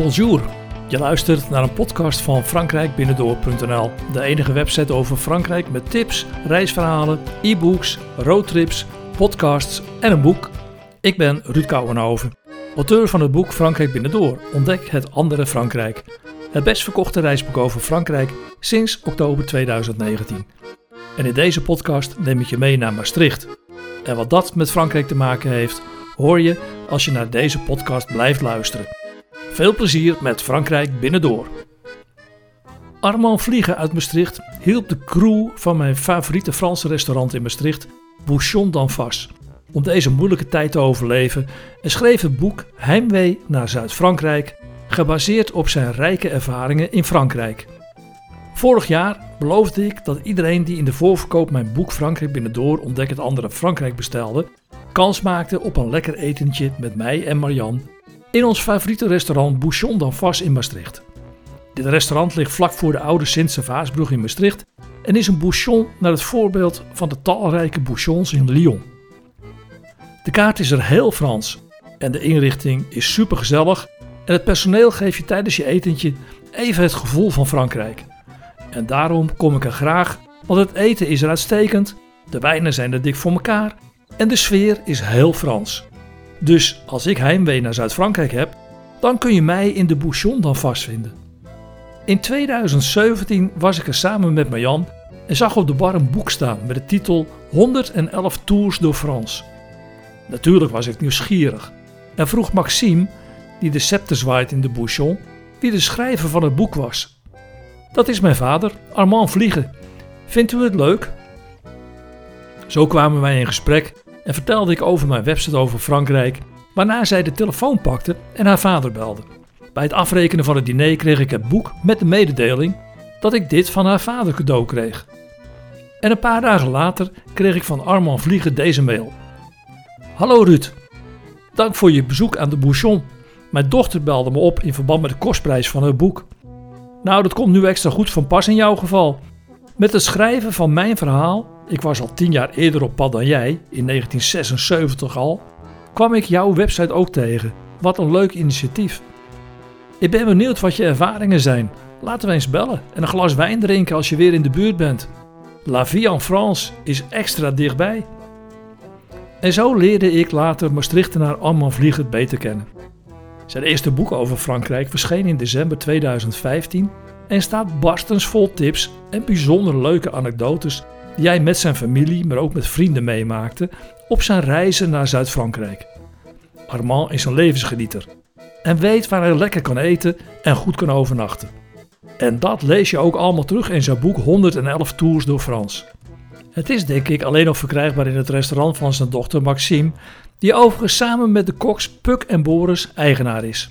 Bonjour. Je luistert naar een podcast van frankrijkbinnendoor.nl, de enige website over Frankrijk met tips, reisverhalen, e-books, roadtrips, podcasts en een boek. Ik ben Ruud Kouwenhoven, auteur van het boek Frankrijk Binnendoor. Ontdek het andere Frankrijk. Het best verkochte reisboek over Frankrijk sinds oktober 2019. En in deze podcast neem ik je mee naar Maastricht. En wat dat met Frankrijk te maken heeft, hoor je als je naar deze podcast blijft luisteren. Veel plezier met Frankrijk binnendoor. Armand Vliegen uit Maastricht hielp de crew van mijn favoriete Franse restaurant in Maastricht, Bouchon d'Anfas, om deze moeilijke tijd te overleven en schreef het boek Heimwee naar Zuid-Frankrijk, gebaseerd op zijn rijke ervaringen in Frankrijk. Vorig jaar beloofde ik dat iedereen die in de voorverkoop mijn boek Frankrijk binnendoor ontdek het andere Frankrijk bestelde, kans maakte op een lekker etentje met mij en Marianne in ons favoriete restaurant Bouchon d'Anfas in Maastricht. Dit restaurant ligt vlak voor de oude Sint-Servaasbrug in Maastricht en is een bouchon naar het voorbeeld van de talrijke bouchons in Lyon. De kaart is er heel Frans en de inrichting is super gezellig en het personeel geeft je tijdens je etentje even het gevoel van Frankrijk. En daarom kom ik er graag, want het eten is er uitstekend, de wijnen zijn er dik voor elkaar en de sfeer is heel Frans. Dus als ik heimwee naar Zuid-Frankrijk heb, dan kun je mij in de Bouchon dan vastvinden. In 2017 was ik er samen met Marjan en zag op de bar een boek staan met de titel 111 Tours door France. Natuurlijk was ik nieuwsgierig en vroeg Maxime, die de scepter zwaait in de Bouchon, wie de schrijver van het boek was. Dat is mijn vader, Armand Vliegen. Vindt u het leuk? Zo kwamen wij in gesprek en vertelde ik over mijn website over Frankrijk, waarna zij de telefoon pakte en haar vader belde. Bij het afrekenen van het diner kreeg ik het boek met de mededeling dat ik dit van haar vader cadeau kreeg. En een paar dagen later kreeg ik van Armand Vliegen deze mail. Hallo Ruud, dank voor je bezoek aan de Bouchon. Mijn dochter belde me op in verband met de kostprijs van het boek. Nou, dat komt nu extra goed van pas in jouw geval. Met het schrijven van mijn verhaal ik was al tien jaar eerder op pad dan jij, in 1976 al, kwam ik jouw website ook tegen. Wat een leuk initiatief. Ik ben benieuwd wat je ervaringen zijn. Laten we eens bellen en een glas wijn drinken als je weer in de buurt bent. La vie en France is extra dichtbij. En zo leerde ik later Maastrichtenaar Armand Vliegert beter kennen. Zijn eerste boek over Frankrijk verscheen in december 2015 en staat barstens vol tips en bijzonder leuke anekdotes die hij met zijn familie, maar ook met vrienden meemaakte op zijn reizen naar Zuid-Frankrijk. Armand is een levensgenieter en weet waar hij lekker kan eten en goed kan overnachten. En dat lees je ook allemaal terug in zijn boek 111 Tours door Frans. Het is denk ik alleen nog verkrijgbaar in het restaurant van zijn dochter Maxime, die overigens samen met de koks Puk en Boris eigenaar is.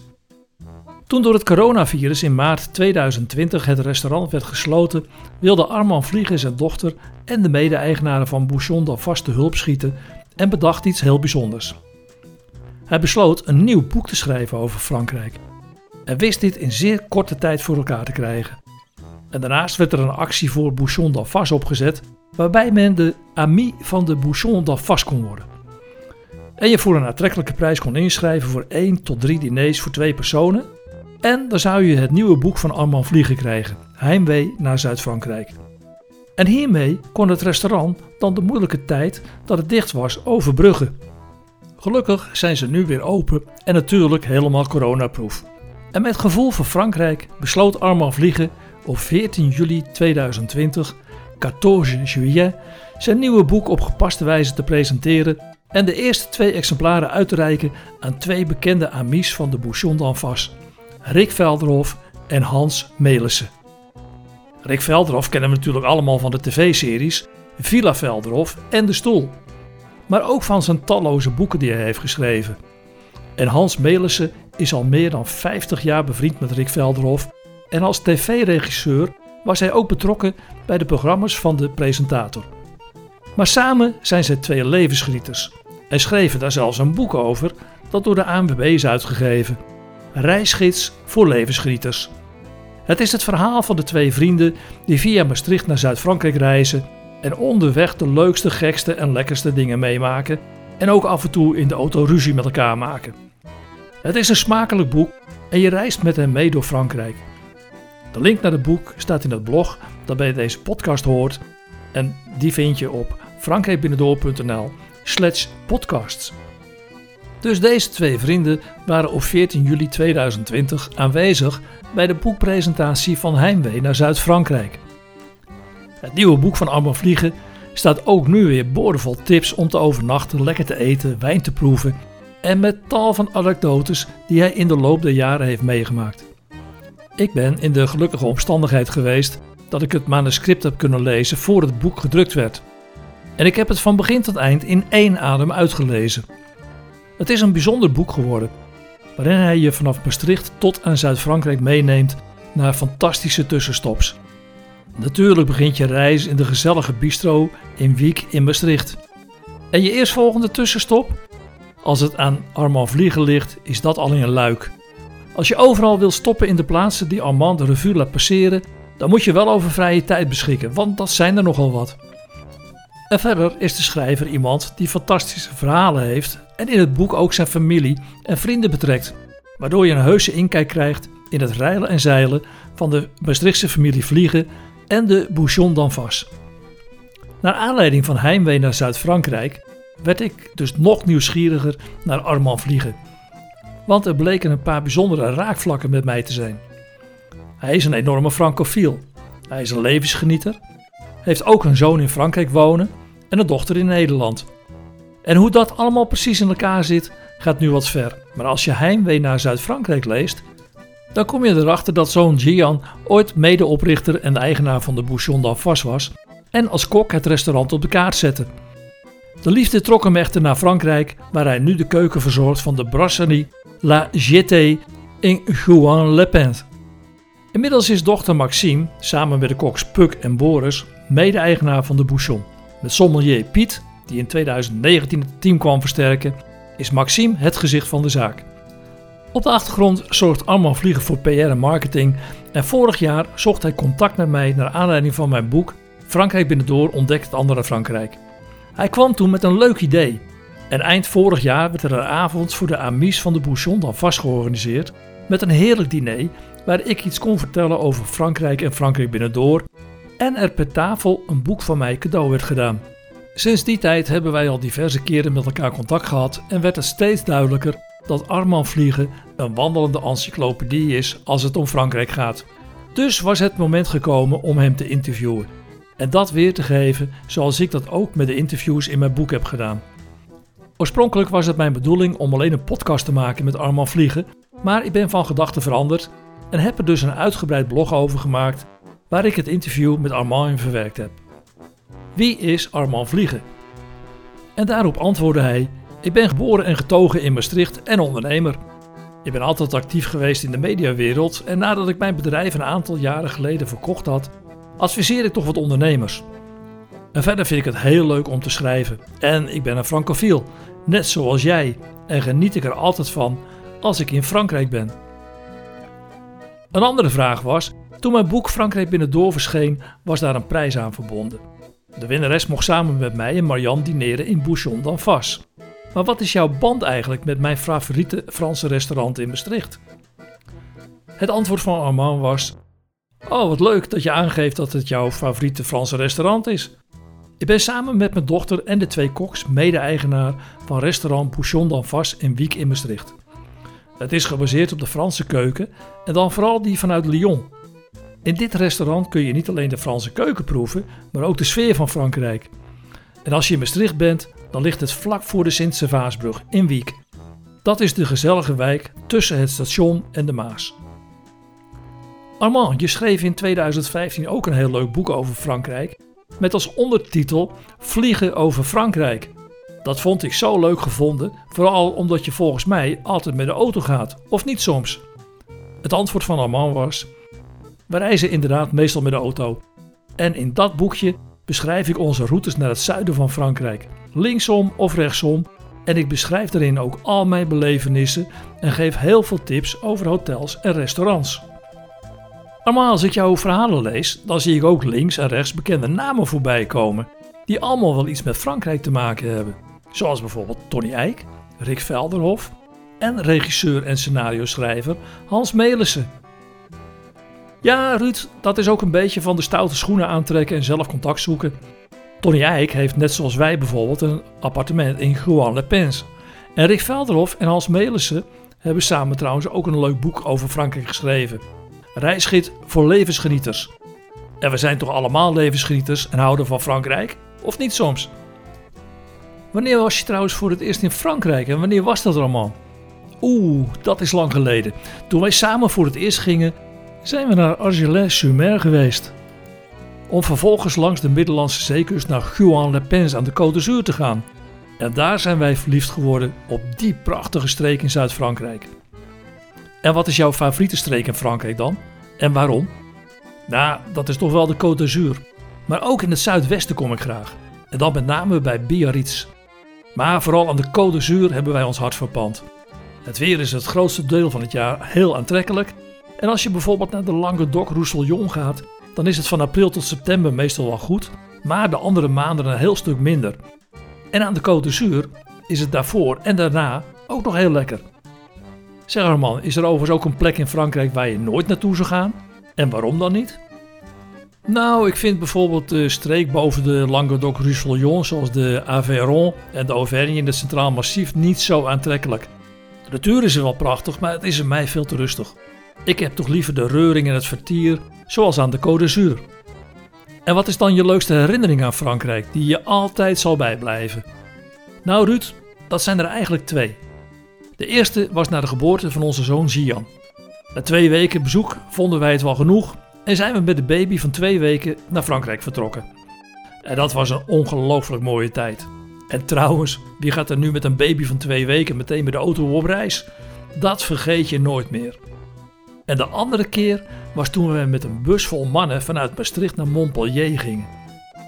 Toen door het coronavirus in maart 2020 het restaurant werd gesloten, wilde Armand Vliegen zijn dochter en de mede-eigenaren van Bouchon dan te hulp schieten en bedacht iets heel bijzonders. Hij besloot een nieuw boek te schrijven over Frankrijk en wist dit in zeer korte tijd voor elkaar te krijgen. En daarnaast werd er een actie voor Bouchon d'Alfas opgezet, waarbij men de ami van de Bouchon d'Alfas kon worden. En je voor een aantrekkelijke prijs kon inschrijven voor 1 tot 3 diners voor twee personen en dan zou je het nieuwe boek van Armand Vliegen krijgen, Heimwee naar Zuid-Frankrijk. En hiermee kon het restaurant dan de moeilijke tijd dat het dicht was overbruggen. Gelukkig zijn ze nu weer open en natuurlijk helemaal coronaproof. En met gevoel voor Frankrijk besloot Armand Vliegen op 14 juli 2020, 14 juillet, zijn nieuwe boek op gepaste wijze te presenteren en de eerste twee exemplaren uit te reiken aan twee bekende amies van de Bouchon d'Anfas. Rick Velderhof en Hans Melissen. Rick Velderhof kennen we natuurlijk allemaal van de tv-series Villa Velderhof en De Stoel. Maar ook van zijn talloze boeken die hij heeft geschreven. En Hans Melissen is al meer dan 50 jaar bevriend met Rick Velderhof en als tv-regisseur was hij ook betrokken bij de programma's van de presentator. Maar samen zijn zij twee levensgenieters en schreven daar zelfs een boek over dat door de ANWB is uitgegeven reisgids voor levensgenieters. Het is het verhaal van de twee vrienden die via Maastricht naar Zuid-Frankrijk reizen en onderweg de leukste, gekste en lekkerste dingen meemaken en ook af en toe in de auto ruzie met elkaar maken. Het is een smakelijk boek en je reist met hem mee door Frankrijk. De link naar het boek staat in het blog dat bij deze podcast hoort en die vind je op frankrijkbinnendoor.nl slash podcasts. Dus deze twee vrienden waren op 14 juli 2020 aanwezig bij de boekpresentatie van Heimwee naar Zuid-Frankrijk. Het nieuwe boek van Armand Vliegen staat ook nu weer boordevol tips om te overnachten, lekker te eten, wijn te proeven en met tal van anekdotes die hij in de loop der jaren heeft meegemaakt. Ik ben in de gelukkige omstandigheid geweest dat ik het manuscript heb kunnen lezen voor het boek gedrukt werd. En ik heb het van begin tot eind in één adem uitgelezen. Het is een bijzonder boek geworden, waarin hij je vanaf Maastricht tot aan Zuid-Frankrijk meeneemt naar fantastische tussenstops. Natuurlijk begint je reis in de gezellige bistro in Wiek in Maastricht. En je eerstvolgende tussenstop? Als het aan Armand Vliegen ligt, is dat al in een luik. Als je overal wil stoppen in de plaatsen die Armand de revue laat passeren, dan moet je wel over vrije tijd beschikken, want dat zijn er nogal wat. En verder is de schrijver iemand die fantastische verhalen heeft en in het boek ook zijn familie en vrienden betrekt, waardoor je een heuse inkijk krijgt in het reilen en zeilen van de Maastrichtse familie Vliegen en de Bouchon d'Anvas. Naar aanleiding van heimwee naar Zuid-Frankrijk werd ik dus nog nieuwsgieriger naar Armand Vliegen. Want er bleken een paar bijzondere raakvlakken met mij te zijn. Hij is een enorme francofiel. Hij is een levensgenieter. Heeft ook een zoon in Frankrijk wonen en een dochter in Nederland. En hoe dat allemaal precies in elkaar zit, gaat nu wat ver. Maar als je Heimwee naar Zuid-Frankrijk leest, dan kom je erachter dat zoon Gian ooit medeoprichter en eigenaar van de Bouchon d'Anvas was en als kok het restaurant op de kaart zette. De liefde trok hem echter naar Frankrijk, waar hij nu de keuken verzorgt van de Brasserie La Jetée in Juan-le-Pin. Inmiddels is dochter Maxime, samen met de koks Puk en Boris, mede-eigenaar van de Bouchon. Met sommelier Piet, die in 2019 het team kwam versterken, is Maxime het gezicht van de zaak. Op de achtergrond zorgt Armand Vliegen voor PR en marketing en vorig jaar zocht hij contact met mij naar aanleiding van mijn boek Frankrijk binnendoor ontdekt het andere Frankrijk. Hij kwam toen met een leuk idee en eind vorig jaar werd er een avond voor de amis van de Bouchon dan vast georganiseerd met een heerlijk diner waar ik iets kon vertellen over Frankrijk en Frankrijk binnendoor en er per tafel een boek van mij cadeau werd gedaan. Sinds die tijd hebben wij al diverse keren met elkaar contact gehad en werd het steeds duidelijker dat Armand Vliegen een wandelende encyclopedie is als het om Frankrijk gaat. Dus was het moment gekomen om hem te interviewen. En dat weer te geven zoals ik dat ook met de interviews in mijn boek heb gedaan. Oorspronkelijk was het mijn bedoeling om alleen een podcast te maken met Armand Vliegen, maar ik ben van gedachten veranderd en heb er dus een uitgebreid blog over gemaakt waar ik het interview met Armand in verwerkt heb. Wie is Armand Vliegen? En daarop antwoordde hij: Ik ben geboren en getogen in Maastricht en ondernemer. Ik ben altijd actief geweest in de mediawereld en nadat ik mijn bedrijf een aantal jaren geleden verkocht had, adviseer ik toch wat ondernemers. En verder vind ik het heel leuk om te schrijven. En ik ben een francofiel, net zoals jij, en geniet ik er altijd van als ik in Frankrijk ben. Een andere vraag was: toen mijn boek Frankrijk binnendoor verscheen, was daar een prijs aan verbonden. De winnares mocht samen met mij en Marianne dineren in Bouchon d'Anvas. Maar wat is jouw band eigenlijk met mijn favoriete Franse restaurant in Maastricht? Het antwoord van Armand was: Oh, wat leuk dat je aangeeft dat het jouw favoriete Franse restaurant is. Ik ben samen met mijn dochter en de twee koks mede-eigenaar van restaurant Bouchon d'Anvas in Wiek in Maastricht. Het is gebaseerd op de Franse keuken en dan vooral die vanuit Lyon. In dit restaurant kun je niet alleen de Franse keuken proeven, maar ook de sfeer van Frankrijk. En als je in Maastricht bent, dan ligt het vlak voor de Sint-Servaasbrug in Wiek. Dat is de gezellige wijk tussen het station en de Maas. Armand, je schreef in 2015 ook een heel leuk boek over Frankrijk, met als ondertitel Vliegen over Frankrijk. Dat vond ik zo leuk gevonden, vooral omdat je volgens mij altijd met de auto gaat, of niet soms. Het antwoord van Armand was: We reizen inderdaad meestal met de auto. En in dat boekje beschrijf ik onze routes naar het zuiden van Frankrijk, linksom of rechtsom. En ik beschrijf daarin ook al mijn belevenissen en geef heel veel tips over hotels en restaurants. Normaal als ik jouw verhalen lees, dan zie ik ook links en rechts bekende namen voorbij komen, die allemaal wel iets met Frankrijk te maken hebben. Zoals bijvoorbeeld Tony Eijk, Rick Velderhof, en regisseur en scenario schrijver Hans Melissen. Ja, Ruud, dat is ook een beetje van de stoute schoenen aantrekken en zelf contact zoeken. Tony Eijk heeft net zoals wij bijvoorbeeld een appartement in Juan-le-Pens. En Rick Velderhof en Hans Melissen hebben samen trouwens ook een leuk boek over Frankrijk geschreven. Reisgids voor levensgenieters. En we zijn toch allemaal levensgenieters en houden van Frankrijk? Of niet soms? Wanneer was je trouwens voor het eerst in Frankrijk en wanneer was dat allemaal? Oeh, dat is lang geleden. Toen wij samen voor het eerst gingen, zijn we naar Argelès-sur-Mer geweest. Om vervolgens langs de Middellandse zeekust naar Juan-les-Pins aan de Côte d'Azur te gaan. En daar zijn wij verliefd geworden op die prachtige streek in Zuid-Frankrijk. En wat is jouw favoriete streek in Frankrijk dan? En waarom? Nou, dat is toch wel de Côte d'Azur. Maar ook in het zuidwesten kom ik graag. En dan met name bij Biarritz. Maar vooral aan de Côte d'Azur hebben wij ons hart verpand. Het weer is het grootste deel van het jaar heel aantrekkelijk. En als je bijvoorbeeld naar de Languedoc-Roussillon gaat, dan is het van april tot september meestal wel goed, maar de andere maanden een heel stuk minder. En aan de Côte d'Azur is het daarvoor en daarna ook nog heel lekker. Zeg maar man, is er overigens ook een plek in Frankrijk waar je nooit naartoe zou gaan? En waarom dan niet? Nou, ik vind bijvoorbeeld de streek boven de Languedoc-Roussillon, zoals de Aveyron en de Auvergne in het Centraal Massief, niet zo aantrekkelijk. De natuur is er wel prachtig, maar het is er mij veel te rustig. Ik heb toch liever de reuring en het vertier, zoals aan de Côte d'Azur. En wat is dan je leukste herinnering aan Frankrijk, die je altijd zal bijblijven? Nou Ruud, dat zijn er eigenlijk twee. De eerste was na de geboorte van onze zoon Gian. Na twee weken bezoek vonden wij het wel genoeg en zijn we met de baby van twee weken naar Frankrijk vertrokken. En dat was een ongelooflijk mooie tijd. En trouwens, wie gaat er nu met een baby van twee weken meteen met de auto op reis? Dat vergeet je nooit meer. En de andere keer was toen we met een bus vol mannen vanuit Maastricht naar Montpellier gingen.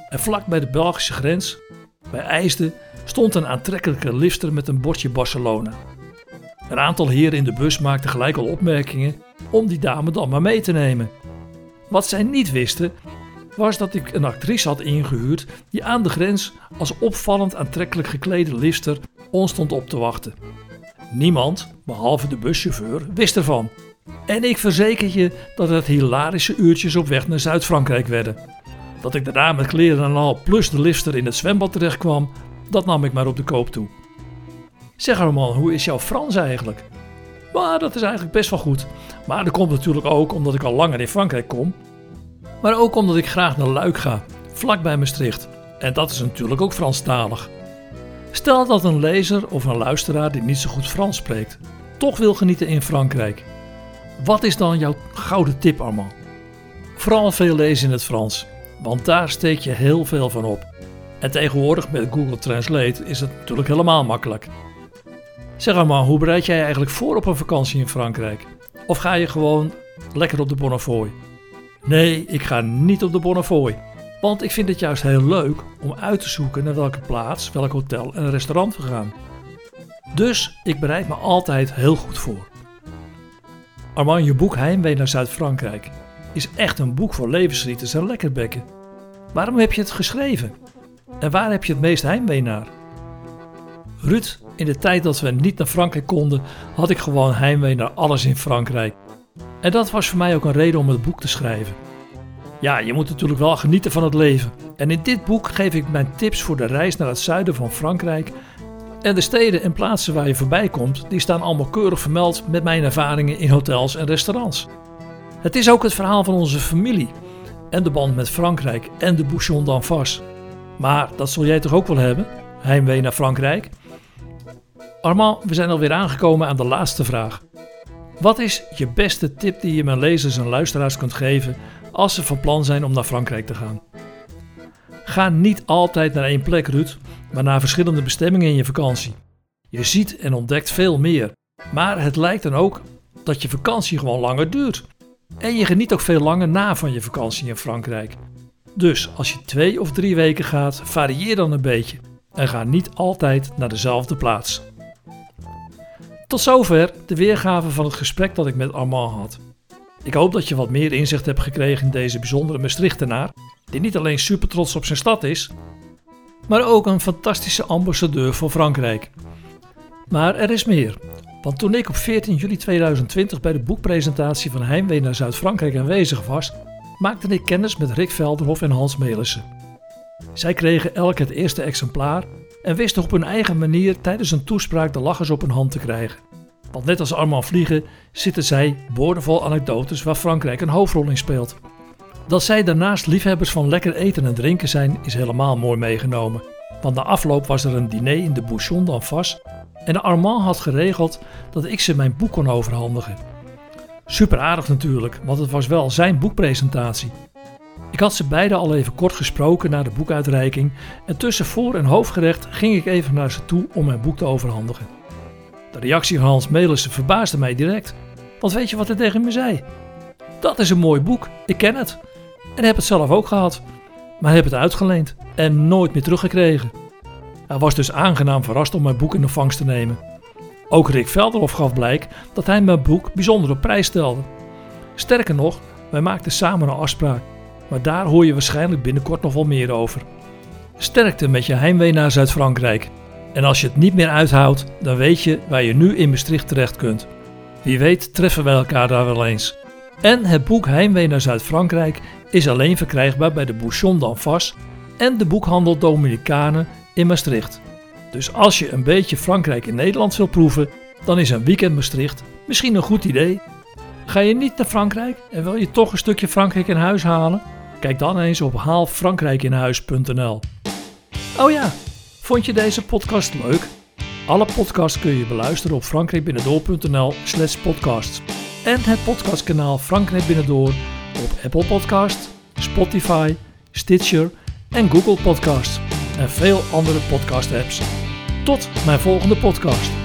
En vlak bij de Belgische grens, bij IJsden, stond een aantrekkelijke lifter met een bordje Barcelona. Een aantal heren in de bus maakten gelijk al opmerkingen om die dame dan maar mee te nemen. Wat zij niet wisten, was dat ik een actrice had ingehuurd die aan de grens als opvallend aantrekkelijk geklede lifter ons stond op te wachten. Niemand, behalve de buschauffeur, wist ervan. En ik verzeker je dat het hilarische uurtjes op weg naar Zuid-Frankrijk werden. Dat ik daarna met kleren en al plus de lifter in het zwembad terecht kwam, dat nam ik maar op de koop toe. Zeg man, hoe is jouw Frans eigenlijk? Maar dat is eigenlijk best wel goed. Maar dat komt natuurlijk ook omdat ik al langer in Frankrijk kom. Maar ook omdat ik graag naar Luik ga, vlak bij Maastricht. En dat is natuurlijk ook Franstalig. Stel dat een lezer of een luisteraar die niet zo goed Frans spreekt, toch wil genieten in Frankrijk. Wat is dan jouw gouden tip allemaal? Vooral veel lezen in het Frans, want daar steek je heel veel van op. En tegenwoordig met Google Translate is het natuurlijk helemaal makkelijk. Zeg allemaal, hoe bereid jij eigenlijk voor op een vakantie in Frankrijk? Of ga je gewoon lekker op de Bonnefoy? Nee, ik ga niet op de Bonnefoy. Want ik vind het juist heel leuk om uit te zoeken naar welke plaats, welk hotel en restaurant we gaan. Dus ik bereid me altijd heel goed voor. Armand, je boek Heimwee naar Zuid-Frankrijk is echt een boek voor levensrieters en lekkerbekken. Waarom heb je het geschreven? En waar heb je het meest heimwee naar? Ruud, in de tijd dat we niet naar Frankrijk konden, had ik gewoon heimwee naar alles in Frankrijk. En dat was voor mij ook een reden om het boek te schrijven. Ja, je moet natuurlijk wel genieten van het leven. En in dit boek geef ik mijn tips voor de reis naar het zuiden van Frankrijk. En de steden en plaatsen waar je voorbij komt, die staan allemaal keurig vermeld met mijn ervaringen in hotels en restaurants. Het is ook het verhaal van onze familie en de band met Frankrijk en de Bouchon d'Anfas. Maar dat zul jij toch ook wel hebben? Heimwee naar Frankrijk? Armand, we zijn alweer aangekomen aan de laatste vraag. Wat is je beste tip die je mijn lezers en luisteraars kunt geven als ze van plan zijn om naar Frankrijk te gaan? Ga niet altijd naar één plek, Ruud, maar naar verschillende bestemmingen in je vakantie. Je ziet en ontdekt veel meer, maar het lijkt dan ook dat je vakantie gewoon langer duurt. En je geniet ook veel langer na van je vakantie in Frankrijk. Dus als je twee of drie weken gaat, varieer dan een beetje en ga niet altijd naar dezelfde plaats. Tot zover de weergave van het gesprek dat ik met Armand had. Ik hoop dat je wat meer inzicht hebt gekregen in deze bijzondere Maastrichtenaar, die niet alleen super trots op zijn stad is, maar ook een fantastische ambassadeur voor Frankrijk. Maar er is meer. Want toen ik op 14 juli 2020 bij de boekpresentatie van Heimwee naar Zuid-Frankrijk aanwezig was, maakte ik kennis met Rick Velderhof en Hans Melissen. Zij kregen elk het eerste exemplaar en wisten op hun eigen manier tijdens een toespraak de lachers op hun hand te krijgen. Want net als Armand Vliegen zitten zij boordevol anekdotes waar Frankrijk een hoofdrol in speelt. Dat zij daarnaast liefhebbers van lekker eten en drinken zijn, is helemaal mooi meegenomen. Want na afloop was er een diner in de Bouchon d'Anfas en Armand had geregeld dat ik ze mijn boek kon overhandigen. Super aardig natuurlijk, want het was wel zijn boekpresentatie. Ik had ze beiden al even kort gesproken na de boekuitreiking en tussen voor- en hoofdgerecht ging ik even naar ze toe om mijn boek te overhandigen. De reactie van Hans Melissen verbaasde mij direct, want weet je wat hij tegen me zei? Dat is een mooi boek, ik ken het. Heb het zelf ook gehad, maar heb het uitgeleend en nooit meer teruggekregen. Hij was dus aangenaam verrast om mijn boek in ontvangst te nemen. Ook Rick Velderhof gaf blijk dat hij mijn boek bijzonder op prijs stelde. Sterker nog, wij maakten samen een afspraak, maar daar hoor je waarschijnlijk binnenkort nog wel meer over. Sterkte met je heimwee naar Zuid-Frankrijk. En als je het niet meer uithoudt, dan weet je waar je nu in Maastricht terecht kunt. Wie weet treffen wij elkaar daar wel eens. En het boek Heimwee naar Zuid-Frankrijk is alleen verkrijgbaar bij de Bouchon d'Anfas en de boekhandel Dominicanen in Maastricht. Dus als je een beetje Frankrijk in Nederland wil proeven, dan is een weekend Maastricht misschien een goed idee. Ga je niet naar Frankrijk en wil je toch een stukje Frankrijk in huis halen? Kijk dan eens op haalfrankrijkinhuis.nl. Oh ja, vond je deze podcast leuk? Alle podcasts kun je beluisteren op frankrijkbinnendoor.nl slash podcasts. En het podcastkanaal Frankrijk Binnendoor op Apple Podcast, Spotify, Stitcher en Google Podcasts en veel andere podcast apps. Tot mijn volgende podcast.